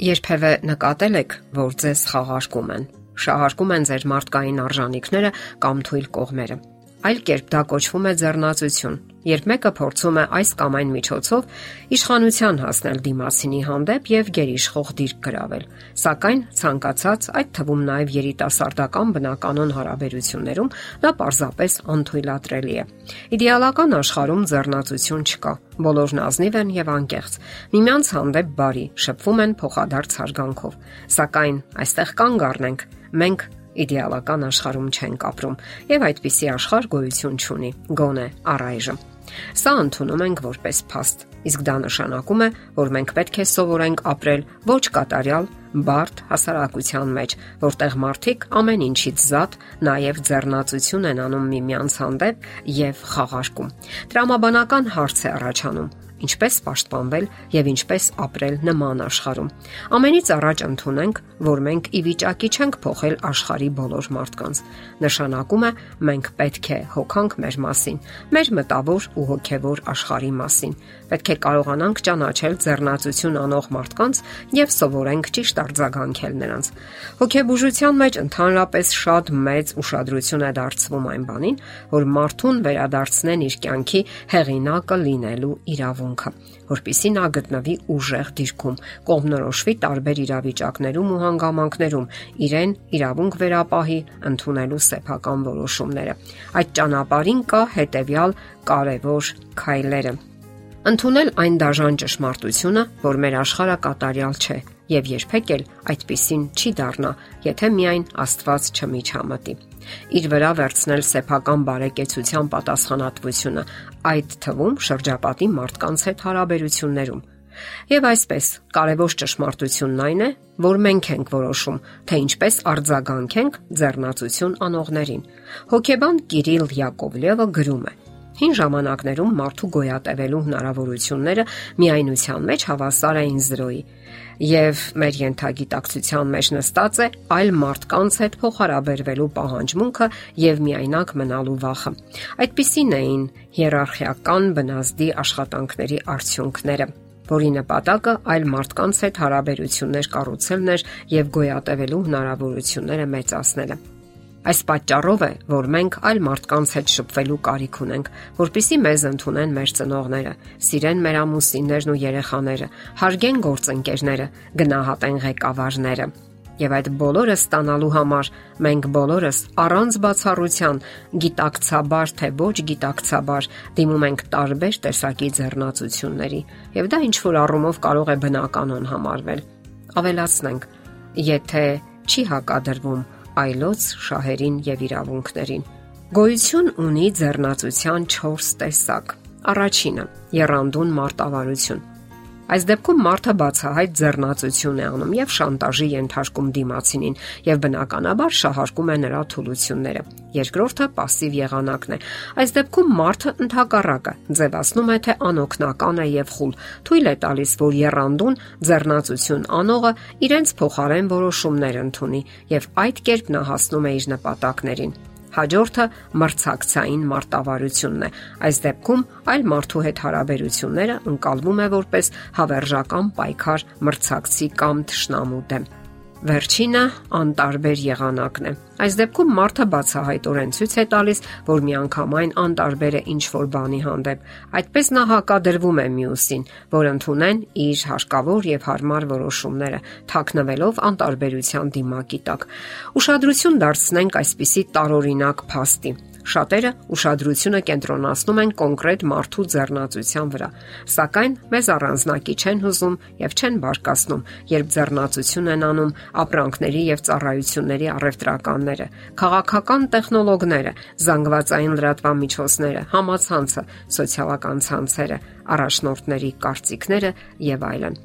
Երբևէ նկատել եք, որ ձեզ խաղարկում են։ Շահարկում են ձեր մարդկային արժանինքները կամ թույլ կողմերը։ Այլ կերպ դա կոչվում է ձեռնացություն, երբ մեկը փորձում է այս կամ այն միջոցով իշխանության հասնել դիմասինի հանդեպ եւ գերիշխող դիրք գրավել։ Սակայն ցանկացած, այդ թվում նաեւ երիտասարդական բնականon հարաբերություններում դա պարզապես անթույլատրելի է։ Իդեալական աշխարհում ձեռնացություն չկա։ Բոլորն ազնիվ են եւ անկեղծ։ Միմյանց հանդեպ բարի, շփվում են փոխադարձ հարգանքով։ Սակայն այստեղ կանգ առնենք։ Մենք իդեալական աշխարհում չենք ապրում եւ այդպիսի աշխարհ գոյություն չունի գոնե առայժմ Սա ընդունում ենք որպես փաստ, իսկ դա նշանակում է, որ մենք պետք է սովորենք ապրել ոչ կատարյալ, բարդ հասարակության մեջ, որտեղ մարդիկ ամեն ինչից զատ նաև ձեռնացություն են անում միմյանց հանդեպ եւ խաղարկում։ Տրամաբանական հարց է առաջանում ինչպես պաշտպանվել եւ ինչպես ապրել նման աշխարհում։ Ամենից առաջ ընդունենք, որ մենք ի վիճակի չենք փոխել աշխարհի բոլոր մարդկանց։ Նշանակում է մենք պետք է հոգանք մեր մասին, մեր մտավոր ու հոգևոր աշխարհի մասին։ Պետք է կարողանանք ճանաչել ձեռնացություն անող մարդկանց եւ սովորենք ճիշտ արձագանքել նրանց։ Հոգեբուժության մեջ ընդհանրապես շատ մեծ ուշադրություն է դարձվում այն բանին, որ մարդուն վերադարձնեն իր կյանքի հեղինակը լինելու իրավունք իրավունքը, որpիսի նա գտնվի ուժեղ դիրքում, կողմնորոշվի տարբեր իրավիճակներում ու հանգամանքներում, իրեն իրավունք վերապահի ընդունելու սեփական որոշումները։ Այդ ճանապարհին կա հետևյալ կարևոր քայլերը։ Ընթունել այն դաժան ճշմարտությունը, որ մեր աշխարհը կատարյալ չէ եւ երբեք էլ այդպիսին չի դառնա, եթե միայն Աստված չմիջամտի իր վրա վերցնել սեփական բարեկեցության պատասխանատվությունը, այդ թվում շրջապատի մարդկանց հետ հարաբերություններում։ Եվ այսպես, կարևոր ճշմարտությունն այն է, որ մենք ենք որոշում, թե ինչպես արձագանքենք ձեռնացություն անողներին։ Հոկեբան Կիրիլ Յակովլևը գրում է. Հին ժամանակներում մարդու գոյատևելու հնարավորությունները միայնության մեջ հավասար էին 0-ի, եւ մեր յենթագիտակցության մեջ նստած է այլ մարդկանց հետ փոխհարաբերվելու պահանջմունքը եւ միայնակ մնալու վախը։ Այդպիսին էին հիերարխիական բնազդի աշխատանքների արդյունքները որի նպատակը այլ մարդկանց հետ հարաբերություններ կառուցելն էր եւ գոյատևելու հնարավորությունները մեծացնելը։ Այս պատճառով է, որ մենք այլ մարդկանց հետ շփվելու կարիք ունենք, որpիսի մեզ ընդունեն մեր ծնողները, սիրեն մեր ամուսիններն ու երեխաները, հարգեն գործընկերները, գնահատեն ղեկավարները։ Եվ այդ բոլորը ստանալու համար մենք բոլորս առանց բացառության գիտակցաբար թե ոչ գիտակցաբար դիմում ենք տարբեր տեսակի ձեռնացությունների, եւ դա ինչ որ առումով կարող է բնականon համարվել։ Ավելացնենք, եթե չի հակադրվում այլոց շահերին եւ իրավունքներին։ Գոյություն ունի ձեռնացության 4 տեսակ։ Առաջինը՝ երանդուն մարտավարություն։ Այս դեպքում մարդը բացահայտ ձեռնացություն է անում եւ շանտաժի ենթարկում դիմացինին եւ բնականաբար շահարկում է նրա թուլությունները։ Երկրորդը пассив եղանակն է։ Այս դեպքում մարդը ընդհակառակը ձևացնում է թե անօքնական է եւ խուլ։ Թույլ է տալիս, որ երանդուն ձեռնացություն անողը իրենց փոխարեն որոշումներ ընդունի եւ այդ կերպ նա հասնում է իր նպատակներին։ Հաջորդը մրցակցային մարտավարությունն է։ Այս դեպքում այլ մարդու հետ հարաբերությունները ընկալվում է որպես հավերժական պայքար մրցակցի կամ ճշնամու դեմ։ Վերջինը անտարբեր եղանակն է։ Այս դեպքում մարդը բացահայտորեն ցույց է տալիս, որ միանգամայն անտարբեր է ինչ որ բանի հանդեպ։ Այդպես նա հակադրվում է մյուսին, որ ընդունեն իր հարկավոր եւ հարմար որոշումները, թաքնվելով անտարբերության դիմակի տակ։ Ուշադրություն դարձնենք այսպիսի տարօրինակ փաստի Շատերը ուշադրությունը կենտրոնացնում են կոնկրետ մարդու ձեռնացության վրա, սակայն մեզ առանձնակի չեն հուզում եւ չեն բարկացնում, երբ ձեռնացություն են անում ապրանքների եւ ծառայությունների առևտրականները, քաղաքական տեխնոլոգները, զանգվածային լրատվամիջոցները, համացանցը, սոցիալական ցանցերը, առաջնորդների կարծիքները եւ այլն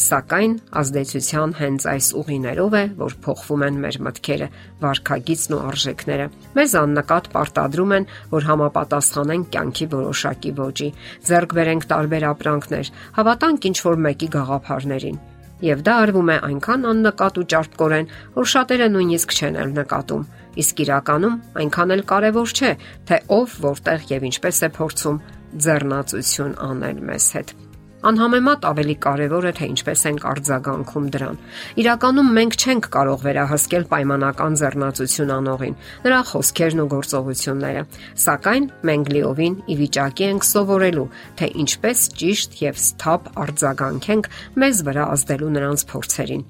սակայն ազդեցության հենց այս ուղիներով է, որ փոխվում են մեր մտքերը, վարքագիծն ու արժեքները։ Մեզ աննկատ պարտադրում են, որ համապատասխանենք կյանքի որոշակի ոճի, ձեռք բերենք տարբեր ապրանքներ, հավատանք ինչ որ մեկի գաղափարներին։ Եվ դա արվում է այնքան աննկատ ու ճարպկորեն, որ շատերը նույնիսկ չեն էլ նկատում։ Իսկ իրականում այնքան էլ կարևոր չէ, թե ով, որտեղ եւ ինչպես է փորձում ձեռնացություն անել մեզ հետ։ Անհամեմատ ավելի կարևոր է թե ինչպես ենք արձագանքում դրան։ Իրականում մենք չենք կարող վերահսկել պայմանական ձեռնացություն անողին, նրա խոսքերն ու գործողությունները, սակայն մենք լիովին ի վիճակի ենք սովորելու, թե ինչպես ճիշտ եւ սթափ արձագանքենք մեզ վրա ազդելու նրանց փորձերին։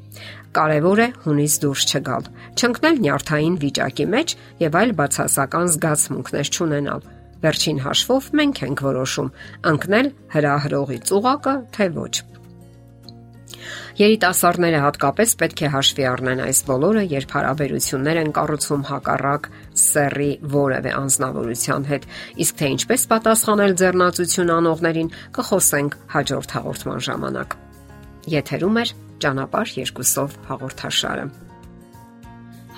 Կարևոր է հունից դուրս չգալ, չընկնել նյարդային վիճակի մեջ եւ այլ բացասական զգացմունքներ չունենալ Վերջին հաշվով մենք ենք որոշում ընկնել հրահրողի ծուղակը թե ոչ։ Երիտասարդները հատկապես պետք է հաշվի առնեն այս բոլորը, երբ հարաբերություններ են կառուցում հակառակ սեռի որևէ անznավորության հետ, իսկ թե ինչպես պատասխանել ձեռնացություն անողներին, կխոսենք հաջորդ հաղորդման ժամանակ։ Եթերում է ճանապարհ երկուսով հաղորդաշարը։